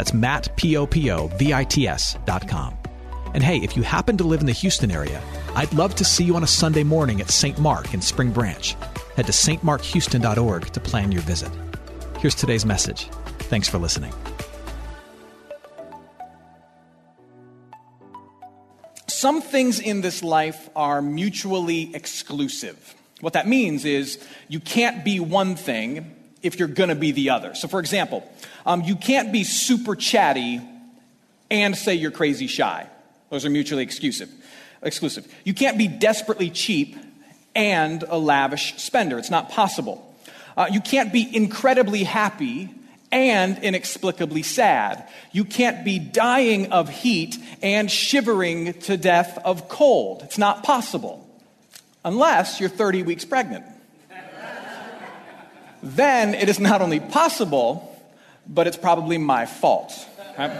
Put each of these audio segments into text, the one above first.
That's Matt, P-O-P-O-V-I-T-S dot com. And hey, if you happen to live in the Houston area, I'd love to see you on a Sunday morning at St. Mark in Spring Branch. Head to stmarkhouston.org to plan your visit. Here's today's message. Thanks for listening. Some things in this life are mutually exclusive. What that means is you can't be one thing if you're going to be the other. So, for example, um, you can't be super chatty and say you're crazy shy. Those are mutually exclusive. Exclusive. You can't be desperately cheap and a lavish spender. It's not possible. Uh, you can't be incredibly happy and inexplicably sad. You can't be dying of heat and shivering to death of cold. It's not possible. Unless you're 30 weeks pregnant. Then it is not only possible, but it's probably my fault. Right?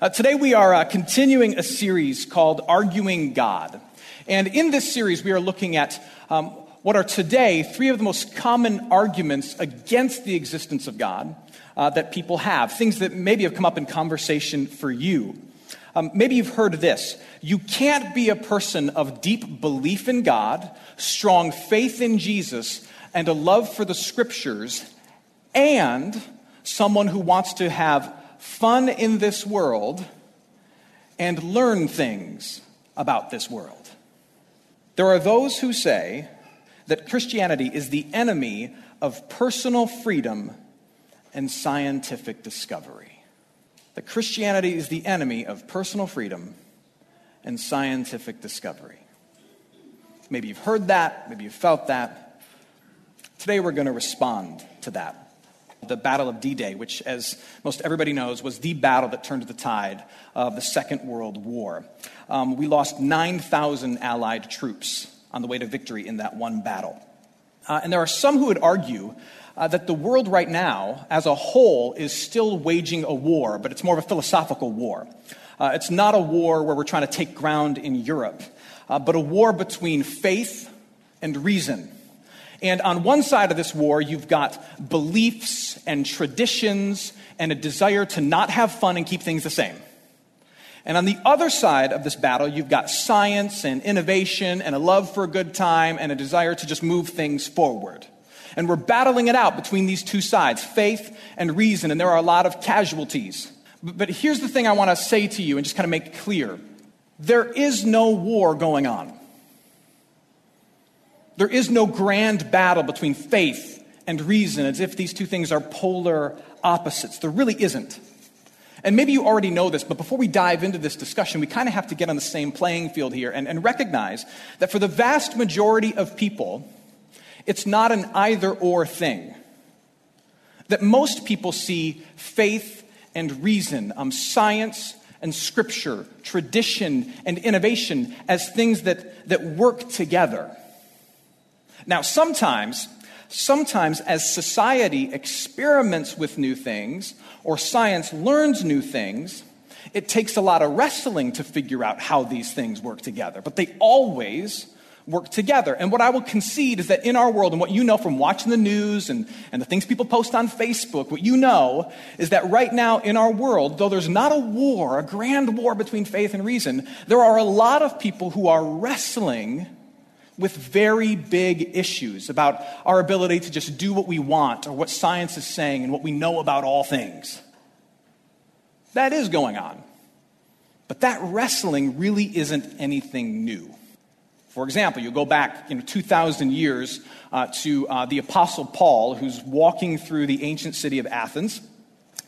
Uh, today we are uh, continuing a series called Arguing God. And in this series, we are looking at um, what are today three of the most common arguments against the existence of God uh, that people have, things that maybe have come up in conversation for you. Um, maybe you've heard this. You can't be a person of deep belief in God, strong faith in Jesus, and a love for the scriptures, and someone who wants to have fun in this world and learn things about this world. There are those who say that Christianity is the enemy of personal freedom and scientific discovery. That Christianity is the enemy of personal freedom and scientific discovery. Maybe you've heard that, maybe you've felt that. Today we're going to respond to that. The Battle of D Day, which, as most everybody knows, was the battle that turned the tide of the Second World War. Um, we lost 9,000 Allied troops on the way to victory in that one battle. Uh, and there are some who would argue uh, that the world right now, as a whole, is still waging a war, but it's more of a philosophical war. Uh, it's not a war where we're trying to take ground in Europe, uh, but a war between faith and reason. And on one side of this war, you've got beliefs and traditions and a desire to not have fun and keep things the same. And on the other side of this battle, you've got science and innovation and a love for a good time and a desire to just move things forward. And we're battling it out between these two sides, faith and reason, and there are a lot of casualties. But here's the thing I want to say to you and just kind of make clear there is no war going on. There is no grand battle between faith and reason as if these two things are polar opposites. There really isn't. And maybe you already know this, but before we dive into this discussion, we kind of have to get on the same playing field here and, and recognize that for the vast majority of people, it's not an either or thing. That most people see faith and reason, um, science and scripture, tradition and innovation as things that, that work together. Now, sometimes sometimes as society experiments with new things or science learns new things, it takes a lot of wrestling to figure out how these things work together. But they always work together. And what I will concede is that in our world, and what you know from watching the news and, and the things people post on Facebook, what you know is that right now in our world, though there's not a war, a grand war between faith and reason, there are a lot of people who are wrestling with very big issues about our ability to just do what we want or what science is saying and what we know about all things. That is going on. But that wrestling really isn't anything new. For example, you go back you know, 2,000 years uh, to uh, the Apostle Paul, who's walking through the ancient city of Athens.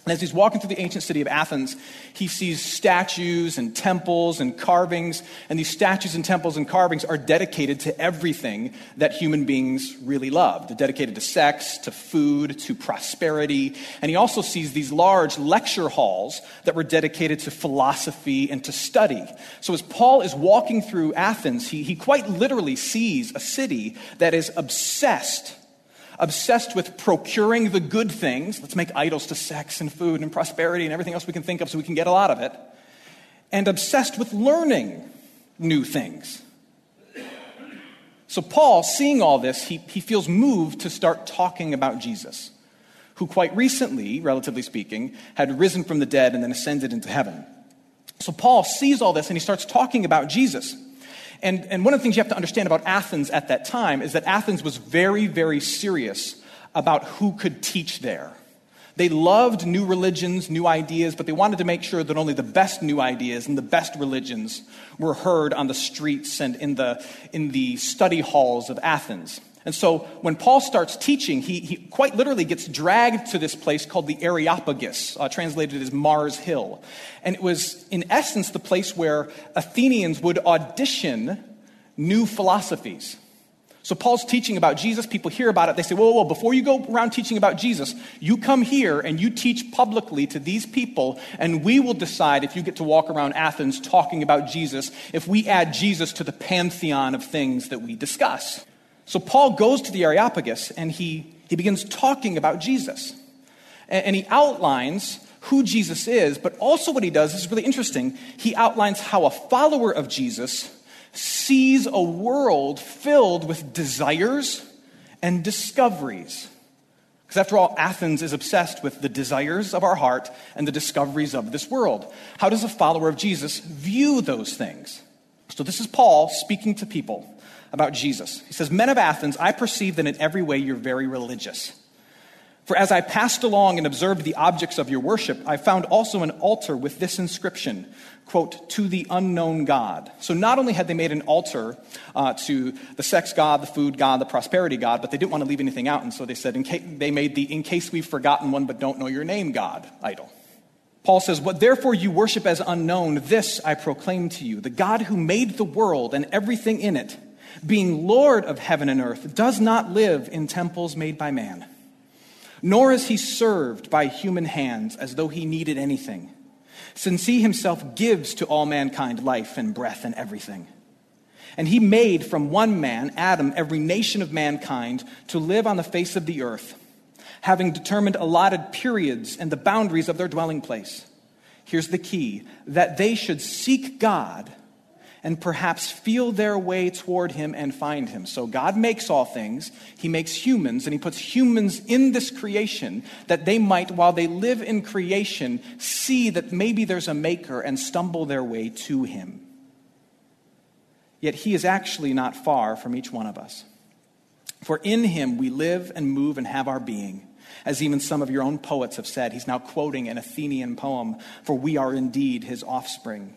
And as he's walking through the ancient city of Athens, he sees statues and temples and carvings. And these statues and temples and carvings are dedicated to everything that human beings really love. They're dedicated to sex, to food, to prosperity. And he also sees these large lecture halls that were dedicated to philosophy and to study. So as Paul is walking through Athens, he, he quite literally sees a city that is obsessed obsessed with procuring the good things. Let's make idols to sex and food and prosperity and everything else we can think of so we can get a lot of it. And obsessed with learning new things. So, Paul, seeing all this, he, he feels moved to start talking about Jesus, who quite recently, relatively speaking, had risen from the dead and then ascended into heaven. So, Paul sees all this and he starts talking about Jesus. And, and one of the things you have to understand about Athens at that time is that Athens was very, very serious about who could teach there. They loved new religions, new ideas, but they wanted to make sure that only the best new ideas and the best religions were heard on the streets and in the, in the study halls of Athens. And so when Paul starts teaching, he, he quite literally gets dragged to this place called the Areopagus, uh, translated as Mars Hill. And it was, in essence, the place where Athenians would audition new philosophies. So Paul's teaching about Jesus. People hear about it. They say, whoa, whoa, whoa, before you go around teaching about Jesus, you come here and you teach publicly to these people, and we will decide if you get to walk around Athens talking about Jesus, if we add Jesus to the pantheon of things that we discuss. So Paul goes to the Areopagus and he, he begins talking about Jesus. And, and he outlines who Jesus is, but also what he does is really interesting. He outlines how a follower of Jesus sees a world filled with desires and discoveries. Because after all, Athens is obsessed with the desires of our heart and the discoveries of this world. How does a follower of Jesus view those things? So, this is Paul speaking to people about Jesus. He says, Men of Athens, I perceive that in every way you're very religious. For as I passed along and observed the objects of your worship, I found also an altar with this inscription, quote, to the unknown God. So not only had they made an altar uh, to the sex god, the food god, the prosperity god, but they didn't want to leave anything out. And so they said, they made the in case we've forgotten one but don't know your name God idol. Paul says, What therefore you worship as unknown, this I proclaim to you the God who made the world and everything in it being Lord of heaven and earth, does not live in temples made by man, nor is he served by human hands as though he needed anything, since he himself gives to all mankind life and breath and everything. And he made from one man, Adam, every nation of mankind to live on the face of the earth, having determined allotted periods and the boundaries of their dwelling place. Here's the key that they should seek God and perhaps feel their way toward him and find him. So God makes all things. He makes humans, and he puts humans in this creation that they might, while they live in creation, see that maybe there's a maker and stumble their way to him. Yet he is actually not far from each one of us. For in him we live and move and have our being. As even some of your own poets have said, he's now quoting an Athenian poem, for we are indeed his offspring.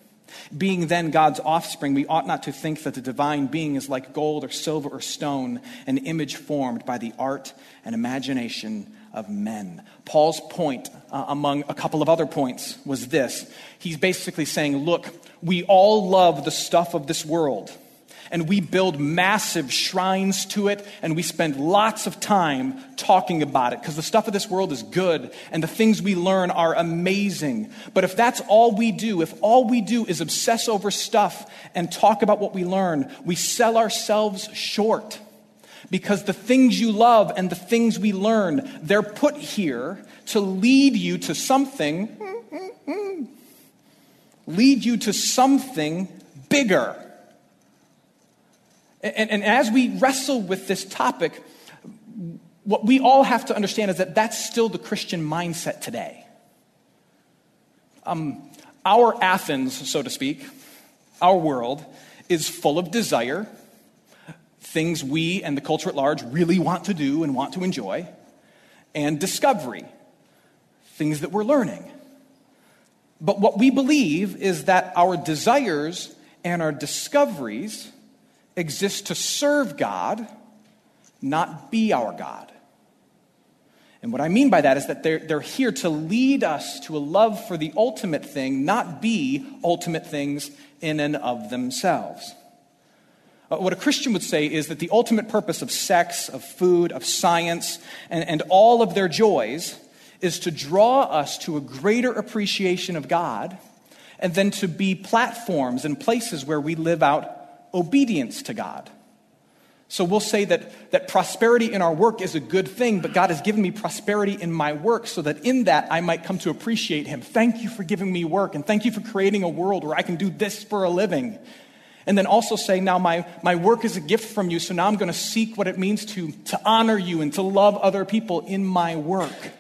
Being then God's offspring, we ought not to think that the divine being is like gold or silver or stone, an image formed by the art and imagination of men. Paul's point, uh, among a couple of other points, was this. He's basically saying, look, we all love the stuff of this world and we build massive shrines to it, and we spend lots of time talking about it because the stuff of this world is good and the things we learn are amazing. But if that's all we do, if all we do is obsess over stuff and talk about what we learn, we sell ourselves short because the things you love and the things we learn, they're put here to lead you to something, lead you to something bigger. And, and, as we wrestle with this topic, what we all have to understand is that that's still the Christian mindset today. Um, our Athens, so to speak, our world, is full of desire, things we and the culture at large really want to do and want to enjoy, and discovery, things that we're learning. But what we believe is that our desires and our discoveries exist to serve God, not be our God. And what I mean by that is that they're, they're here to lead us to a love for the ultimate thing, not be ultimate things in and of themselves. Uh, what a Christian would say is that the ultimate purpose of sex, of food, of science, and, and all of their joys is to draw us to a greater appreciation of God and then to be platforms and places where we live out obedience to God. So we'll say that, that prosperity in our work is a good thing, but God has given me prosperity in my work so that in that I might come to appreciate Him. Thank you for giving me work, and thank you for creating a world where I can do this for a living. And then also say, now my, my work is a gift from you, so now I'm going to seek what it means to, to honor you and to love other people in my work.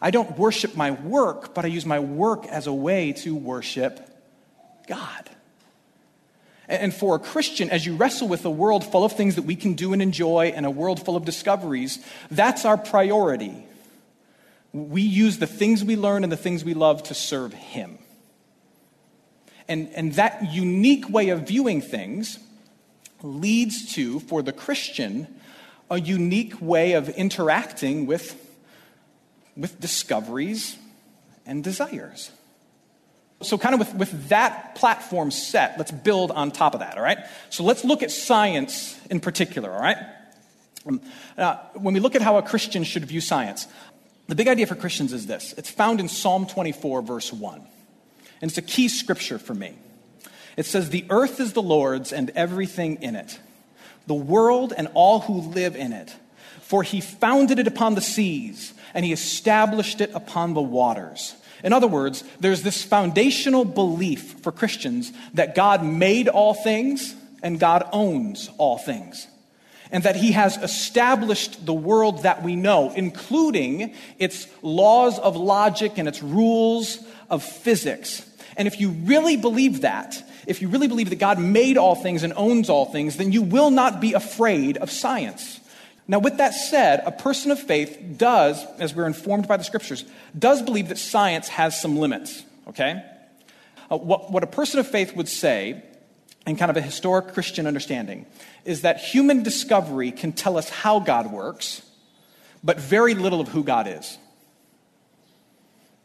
I don't worship my work, but I use my work as a way to worship God. And for a Christian, as you wrestle with a world full of things that we can do and enjoy and a world full of discoveries, that's our priority. We use the things we learn and the things we love to serve Him. And, and that unique way of viewing things leads to, for the Christian, a unique way of interacting with, with discoveries and desires. So, kind of with, with that platform set, let's build on top of that, all right? So, let's look at science in particular, all right? Um, uh, when we look at how a Christian should view science, the big idea for Christians is this it's found in Psalm 24, verse 1. And it's a key scripture for me. It says, The earth is the Lord's and everything in it, the world and all who live in it. For he founded it upon the seas, and he established it upon the waters. In other words, there's this foundational belief for Christians that God made all things and God owns all things. And that he has established the world that we know, including its laws of logic and its rules of physics. And if you really believe that, if you really believe that God made all things and owns all things, then you will not be afraid of science. Now, with that said, a person of faith does, as we're informed by the scriptures, does believe that science has some limits, okay? Uh, what, what a person of faith would say, in kind of a historic Christian understanding, is that human discovery can tell us how God works, but very little of who God is.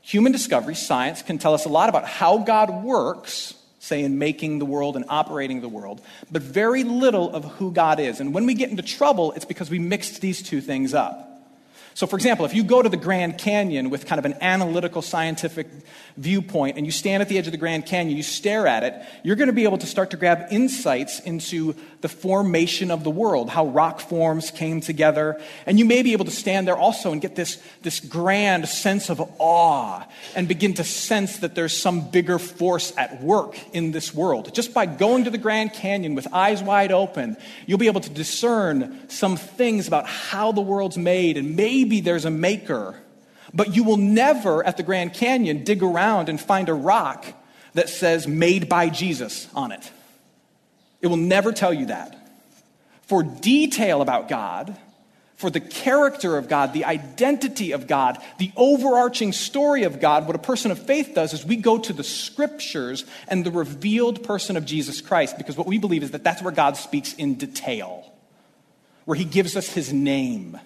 Human discovery, science, can tell us a lot about how God works, say, in making the world and operating the world, but very little of who God is. And when we get into trouble, it's because we mixed these two things up. So, for example, if you go to the Grand Canyon with kind of an analytical scientific viewpoint and you stand at the edge of the Grand Canyon, you stare at it, you're going to be able to start to grab insights into the formation of the world, how rock forms came together. And you may be able to stand there also and get this, this grand sense of awe and begin to sense that there's some bigger force at work in this world. Just by going to the Grand Canyon with eyes wide open, you'll be able to discern some things about how the world's made and maybe there's a maker but you will never, at the Grand Canyon, dig around and find a rock that says made by Jesus on it. It will never tell you that. For detail about God, for the character of God, the identity of God, the overarching story of God, what a person of faith does is we go to the scriptures and the revealed person of Jesus Christ because what we believe is that that's where God speaks in detail, where he gives us his name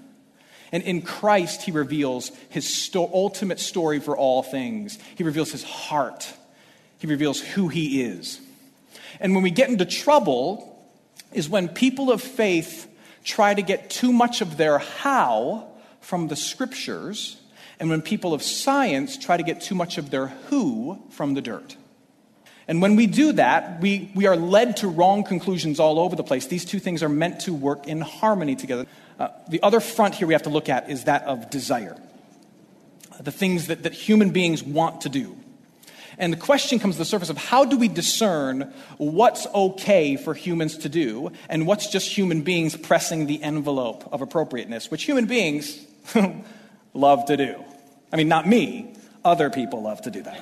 and in Christ, he reveals his sto- ultimate story for all things. He reveals his heart, he reveals who he is. And when we get into trouble, is when people of faith try to get too much of their how from the scriptures, and when people of science try to get too much of their who from the dirt. And when we do that, we, we are led to wrong conclusions all over the place. These two things are meant to work in harmony together. Uh, the other front here we have to look at is that of desire the things that, that human beings want to do. And the question comes to the surface of how do we discern what's okay for humans to do and what's just human beings pressing the envelope of appropriateness, which human beings love to do. I mean, not me, other people love to do that.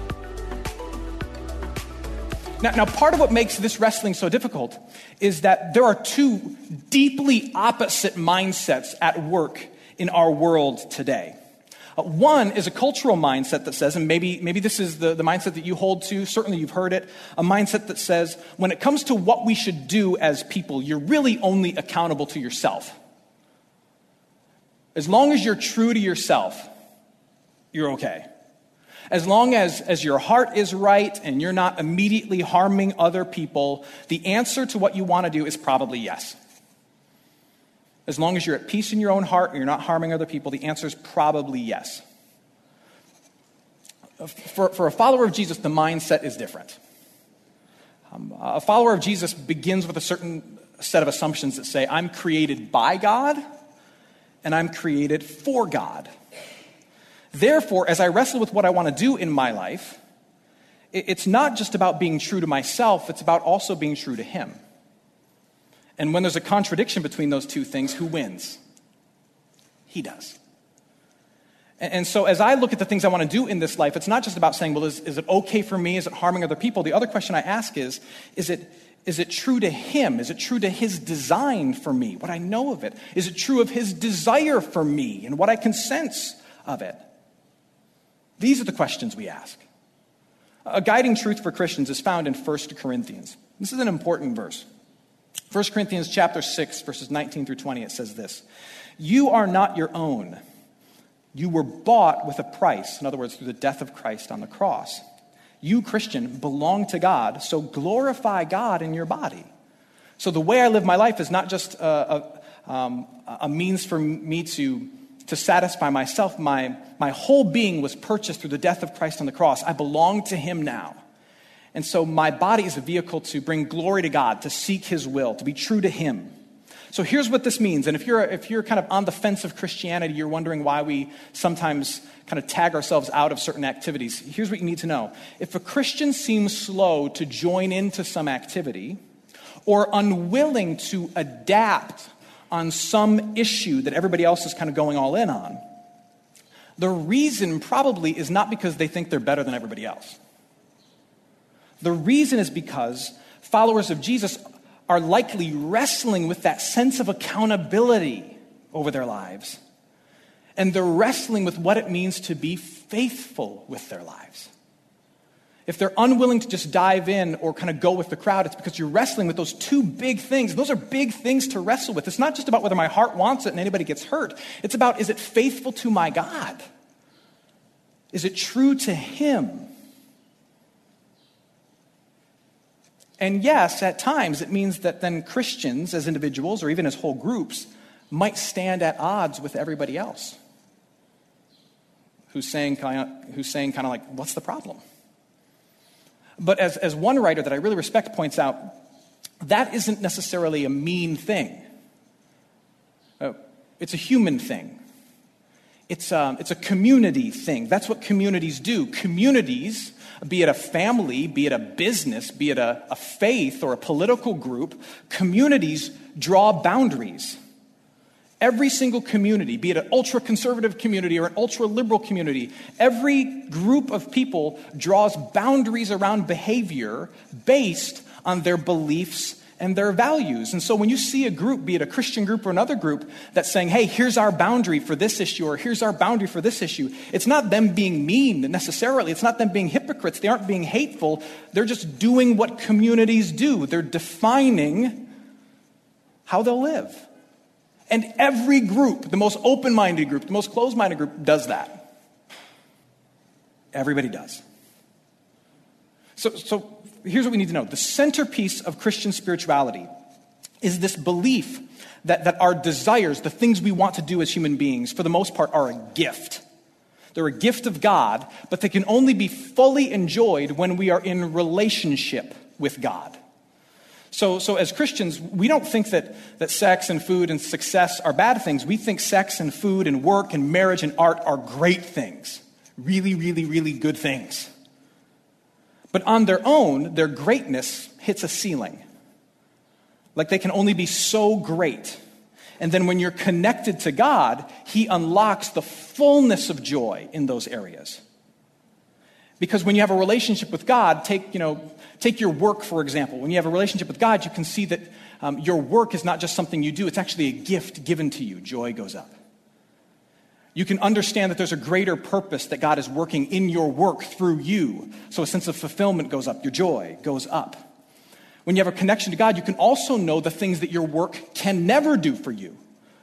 Now, now, part of what makes this wrestling so difficult is that there are two deeply opposite mindsets at work in our world today. Uh, one is a cultural mindset that says, and maybe, maybe this is the, the mindset that you hold to, certainly you've heard it, a mindset that says, when it comes to what we should do as people, you're really only accountable to yourself. As long as you're true to yourself, you're okay. As long as, as your heart is right and you're not immediately harming other people, the answer to what you want to do is probably yes. As long as you're at peace in your own heart and you're not harming other people, the answer is probably yes. For, for a follower of Jesus, the mindset is different. Um, a follower of Jesus begins with a certain set of assumptions that say, I'm created by God and I'm created for God. Therefore, as I wrestle with what I want to do in my life, it's not just about being true to myself, it's about also being true to Him. And when there's a contradiction between those two things, who wins? He does. And so, as I look at the things I want to do in this life, it's not just about saying, well, is, is it okay for me? Is it harming other people? The other question I ask is, is it, is it true to Him? Is it true to His design for me, what I know of it? Is it true of His desire for me and what I can sense of it? These are the questions we ask. A guiding truth for Christians is found in 1 Corinthians. This is an important verse. 1 Corinthians chapter 6 verses 19 through 20 it says this. You are not your own. You were bought with a price, in other words through the death of Christ on the cross. You Christian belong to God, so glorify God in your body. So the way I live my life is not just a, a, um, a means for me to to satisfy myself. My, my whole being was purchased through the death of Christ on the cross. I belong to Him now. And so my body is a vehicle to bring glory to God, to seek His will, to be true to Him. So here's what this means. And if you're, if you're kind of on the fence of Christianity, you're wondering why we sometimes kind of tag ourselves out of certain activities, here's what you need to know. If a Christian seems slow to join into some activity or unwilling to adapt on some issue that everybody else is kind of going all in on, the reason probably is not because they think they're better than everybody else. The reason is because followers of Jesus are likely wrestling with that sense of accountability over their lives. And they're wrestling with what it means to be faithful with their lives. If they're unwilling to just dive in or kind of go with the crowd, it's because you're wrestling with those two big things. Those are big things to wrestle with. It's not just about whether my heart wants it and anybody gets hurt. It's about is it faithful to my God? Is it true to Him? And yes, at times it means that then Christians as individuals or even as whole groups might stand at odds with everybody else who's saying who's saying kind of like, what's the problem? But as, as one writer that I really respect points out, that isn't necessarily a mean thing. Uh, it's a human thing. It's, um, it's a community thing. That's what communities do. Communities, be it a family, be it a business, be it a, a faith or a political group, communities draw boundaries. Every single community, be it an ultra conservative community or an ultra liberal community, every group of people draws boundaries around behavior based on their beliefs and their values. And so when you see a group, be it a Christian group or another group, that's saying, hey, here's our boundary for this issue or here's our boundary for this issue, it's not them being mean necessarily. It's not them being hypocrites. They aren't being hateful. They're just doing what communities do, they're defining how they'll live. And every group, the most open minded group, the most closed minded group, does that. Everybody does. So, so here's what we need to know the centerpiece of Christian spirituality is this belief that, that our desires, the things we want to do as human beings, for the most part, are a gift. They're a gift of God, but they can only be fully enjoyed when we are in relationship with God. So, so as Christians, we don't think that, that sex and food and success are bad things. We think sex and food and work and marriage and art are great things. Really, really, really good things. But on their own, their greatness hits a ceiling. Like they can only be so great. And then when you're connected to God, He unlocks the fullness of joy in those areas. Because when you have a relationship with God, take, you know, take your work, for example. When you have a relationship with God, you can see that um, your work is not just something you do, it's actually a gift given to you. Joy goes up. You can understand that there's a greater purpose that God is working in your work through you. So a sense of fulfillment goes up, your joy goes up. When you have a connection to God, you can also know the things that your work can never do for you.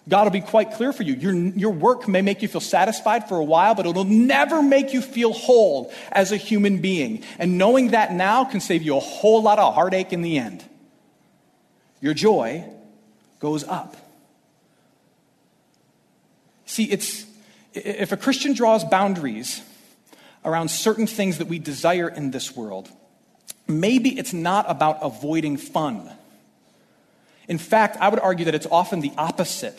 God will be quite clear for you. Your, your work may make you feel satisfied for a while, but it'll never make you feel whole as a human being. And knowing that now can save you a whole lot of heartache in the end. Your joy goes up. See, it's, if a Christian draws boundaries around certain things that we desire in this world, maybe it's not about avoiding fun. In fact, I would argue that it's often the opposite.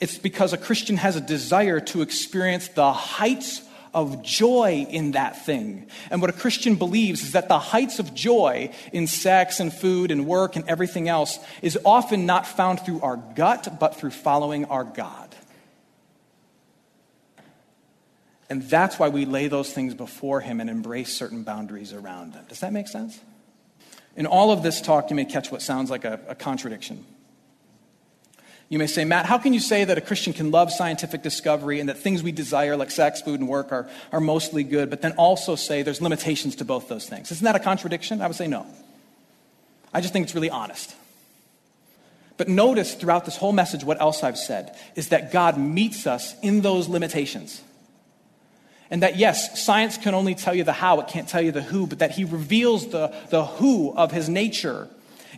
It's because a Christian has a desire to experience the heights of joy in that thing. And what a Christian believes is that the heights of joy in sex and food and work and everything else is often not found through our gut, but through following our God. And that's why we lay those things before Him and embrace certain boundaries around them. Does that make sense? In all of this talk, you may catch what sounds like a, a contradiction. You may say, Matt, how can you say that a Christian can love scientific discovery and that things we desire, like sex, food, and work, are, are mostly good, but then also say there's limitations to both those things? Isn't that a contradiction? I would say no. I just think it's really honest. But notice throughout this whole message what else I've said is that God meets us in those limitations. And that, yes, science can only tell you the how, it can't tell you the who, but that He reveals the, the who of His nature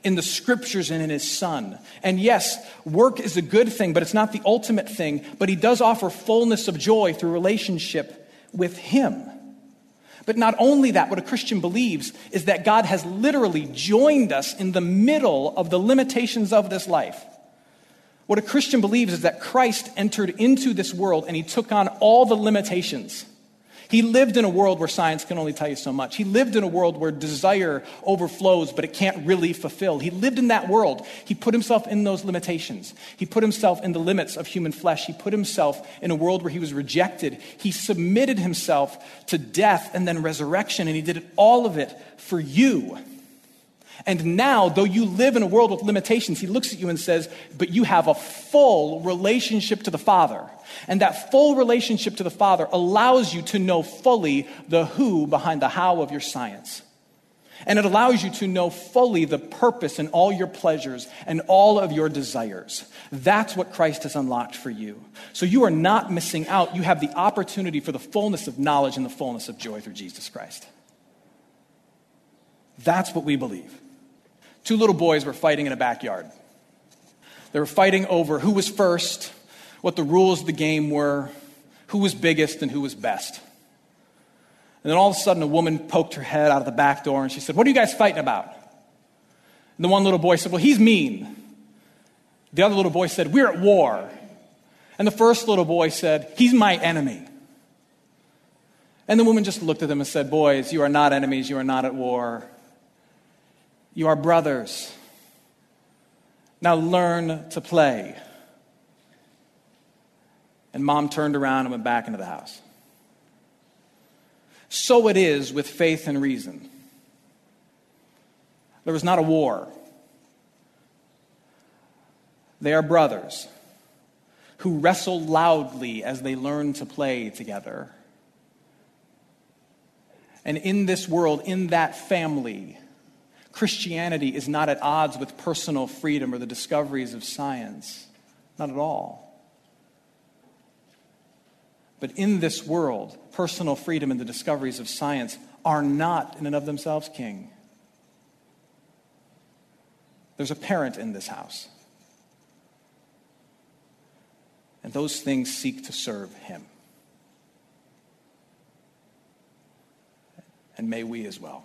in the scriptures and in his son. And yes, work is a good thing, but it's not the ultimate thing. But he does offer fullness of joy through relationship with him. But not only that, what a Christian believes is that God has literally joined us in the middle of the limitations of this life. What a Christian believes is that Christ entered into this world and he took on all the limitations he lived in a world where science can only tell you so much. He lived in a world where desire overflows, but it can't really fulfill. He lived in that world. He put himself in those limitations. He put himself in the limits of human flesh. He put himself in a world where he was rejected. He submitted himself to death and then resurrection, and he did all of it for you. And now, though you live in a world with limitations, he looks at you and says, But you have a full relationship to the Father. And that full relationship to the Father allows you to know fully the who behind the how of your science. And it allows you to know fully the purpose in all your pleasures and all of your desires. That's what Christ has unlocked for you. So you are not missing out. You have the opportunity for the fullness of knowledge and the fullness of joy through Jesus Christ. That's what we believe. Two little boys were fighting in a backyard. They were fighting over who was first, what the rules of the game were, who was biggest, and who was best. And then all of a sudden, a woman poked her head out of the back door and she said, What are you guys fighting about? And the one little boy said, Well, he's mean. The other little boy said, We're at war. And the first little boy said, He's my enemy. And the woman just looked at them and said, Boys, you are not enemies, you are not at war. You are brothers. Now learn to play. And mom turned around and went back into the house. So it is with faith and reason. There was not a war. They are brothers who wrestle loudly as they learn to play together. And in this world, in that family, Christianity is not at odds with personal freedom or the discoveries of science. Not at all. But in this world, personal freedom and the discoveries of science are not in and of themselves king. There's a parent in this house. And those things seek to serve him. And may we as well.